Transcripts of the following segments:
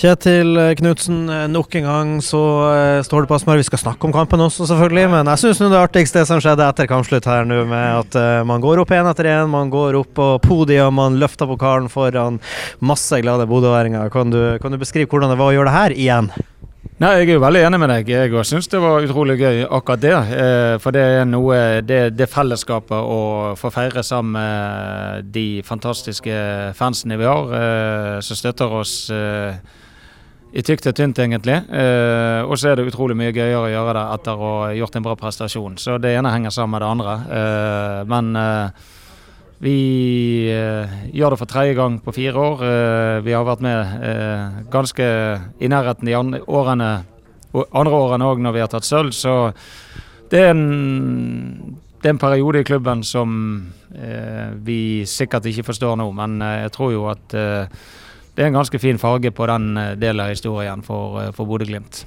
Kjetil Knutsen, nok en gang så uh, står det på Aspmar. Vi skal snakke om kampen også, selvfølgelig. Men jeg syns det artigste som skjedde etter kampslutt her nå, med at man går opp én etter én, man går opp på podiet, man løfter pokalen foran masse glade bodøværinger. Kan, kan, du beskrive hvordan det var å gjøre det her igjen? Nei, Jeg er jo veldig enig med deg. Jeg syns det var utrolig gøy akkurat det. Eh, for det er noe Det, det fellesskapet å få feire sammen med de fantastiske fansene vi har, eh, som støtter oss. I tykt og tynt, egentlig. Eh, og så er det utrolig mye gøyere å gjøre det etter å ha gjort en bra prestasjon. Så det ene henger sammen med det andre. Eh, men eh, vi eh, gjør det for tredje gang på fire år. Eh, vi har vært med eh, ganske i nærheten de andre årene òg når vi har tatt sølv. Så det er en det er en periode i klubben som vi sikkert ikke forstår nå, men jeg tror jo at det er en ganske fin farge på den eh, delen av historien for, eh, for Bodø-Glimt.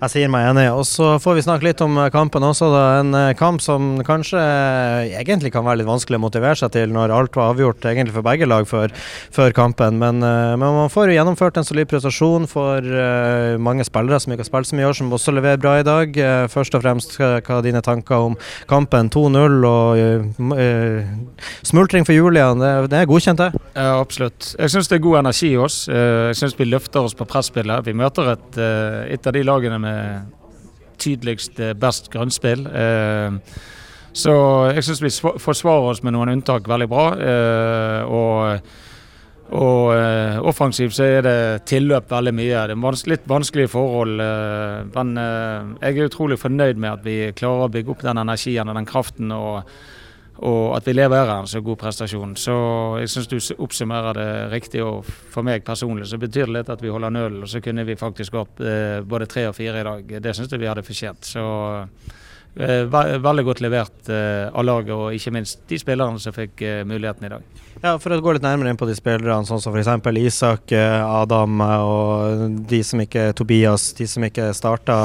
Jeg sier meg enig. Og så får vi snakke litt om eh, kampen også. Da. En eh, kamp som kanskje eh, egentlig kan være litt vanskelig å motivere seg til når alt var avgjort egentlig for begge lag før, før kampen. Men, men, man får jo gjennomført en solid prestasjon for mange spillere som ikke har spilt så mye i år, som også leverer bra i dag. Først og fremst, hva er dine tanker om kampen? 2-0 og uh, smultring for Julian, det, det, er godkjent, det? Ja, absolutt. Jeg syns det er god energi i oss. Jeg syns vi løfter oss på presspillet. Vi møter et, et av de lagene med tydeligst eh, best grunnspill. Eh, så jeg syns vi forsvarer oss med noen unntak veldig bra. Eh, og og offensivt så er det tilløp veldig mye. Det er litt vanskelige forhold. men jeg er utrolig fornøyd med at vi klarer å bygge opp den energien og den kraften. og og at vi leverer en så god prestasjon. Så jeg syns du oppsummerer det riktig. Og for meg personlig så betyr det litt at vi holder nølen, og så kunne vi faktisk gått eh, både tre og fire i dag. Det syns jeg vi hadde fortjent. Så eh, veldig godt levert eh, av laget, og ikke minst de spillerne som fikk eh, muligheten i dag. Ja, For å gå litt nærmere inn på de spillerne, sånn som f.eks. Isak, eh, Adam og de som ikke Tobias, de som ikke starta.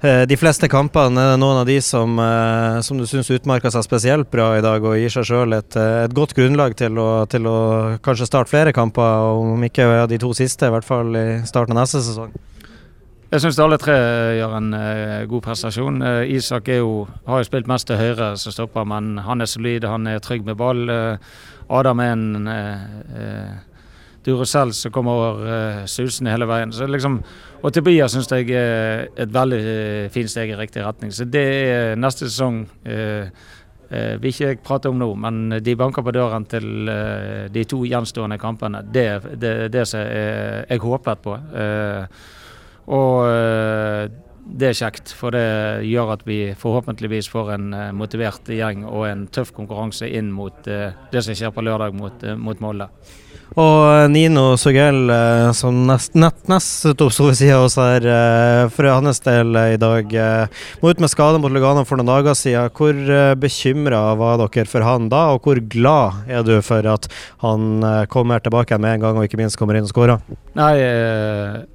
Eh, de fleste kampene er det noen av de som, eh, som du syns utmerker seg spesielt bra i dag, og gir seg sjøl et, eh, et, godt grunnlag til å, til å, kanskje starte flere kamper, om ikke de to siste, i hvert fall i starten av neste sesong? Jeg syns alle tre gjør en god prestasjon. Isak jo, har jo spilt mest til høyre som stopper, men han er solid, han er trygg med ball. Adam er en Duracell som kommer uh, susende hele veien. Så liksom, og Tobias syns jeg er et veldig uh, fint steg i riktig retning. Så det er neste sesong uh, uh, vil ikke jeg prate om nå, men de banker på døren til uh, de to gjenstående kampene. Det er det, det, som jeg håpet på. og det er kjekt, for det gjør at vi forhåpentligvis får en motivert gjeng og en tøff konkurranse inn mot det som skjer på lørdag mot, mot Molde. Og eh, Nino Sugell, eh, som nest, nett, sto ved sida av oss her eh, for hans del i dag, må ut med skade mot Lugano for noen dager siden. Hvor bekymra var dere for han da, og hvor glad er du for at han kommer tilbake med en gang, og ikke minst kommer inn og skårer? Nei,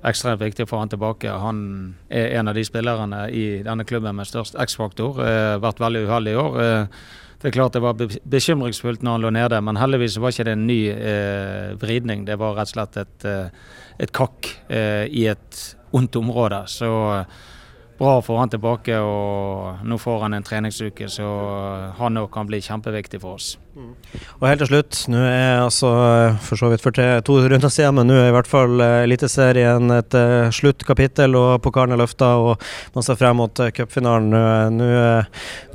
ekstremt viktig å få han tilbake. Han er en av de spillerne i denne klubben med størst X-faktor. Vært veldig uheldig i år. Det er klart det var bekymringsfullt når han lå nede, men heldigvis var ikke det en ny eh, vridning. Det var rett og slett et, eh, et kakk eh, i et ondt område. Så bra å få han tilbake, og nå får han en treningsuke, så han òg kan bli kjempeviktig for oss. Mm. Og helt til slutt, nå er altså for så vidt for tre, to runder siden, men nå er i hvert fall uh, Eliteserien et uh, sluttkapittel, og pokalen er løfta, og man ser frem mot uh, cupfinalen.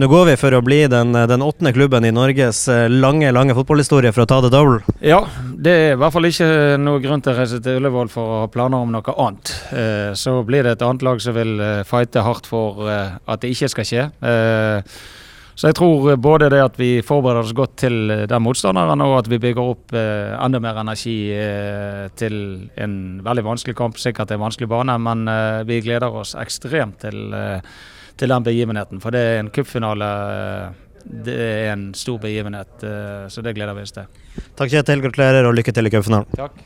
Nå går vi for å bli den, den åttende klubben i Norges lange, lange fotballhistorie for å ta det double. Ja, det er i hvert fall ikke noe grunn til å reise til Ullevål for å ha planer om noe annet. så blir det et annet lag som vil fighte hardt for at det ikke skal skje. Så jeg tror både det at vi forbereder oss godt til eh, den motstanderen, og at vi bygger opp eh, enda mer energi eh, til en veldig vanskelig kamp. Sikkert en vanskelig bane, men eh, vi gleder oss ekstremt til, eh, til den begivenheten. For det er en cupfinale. Eh, det er en stor begivenhet, så det gleder vi oss til. Takk Kjetil, gratulerer og lykke til i cupfinalen. Takk.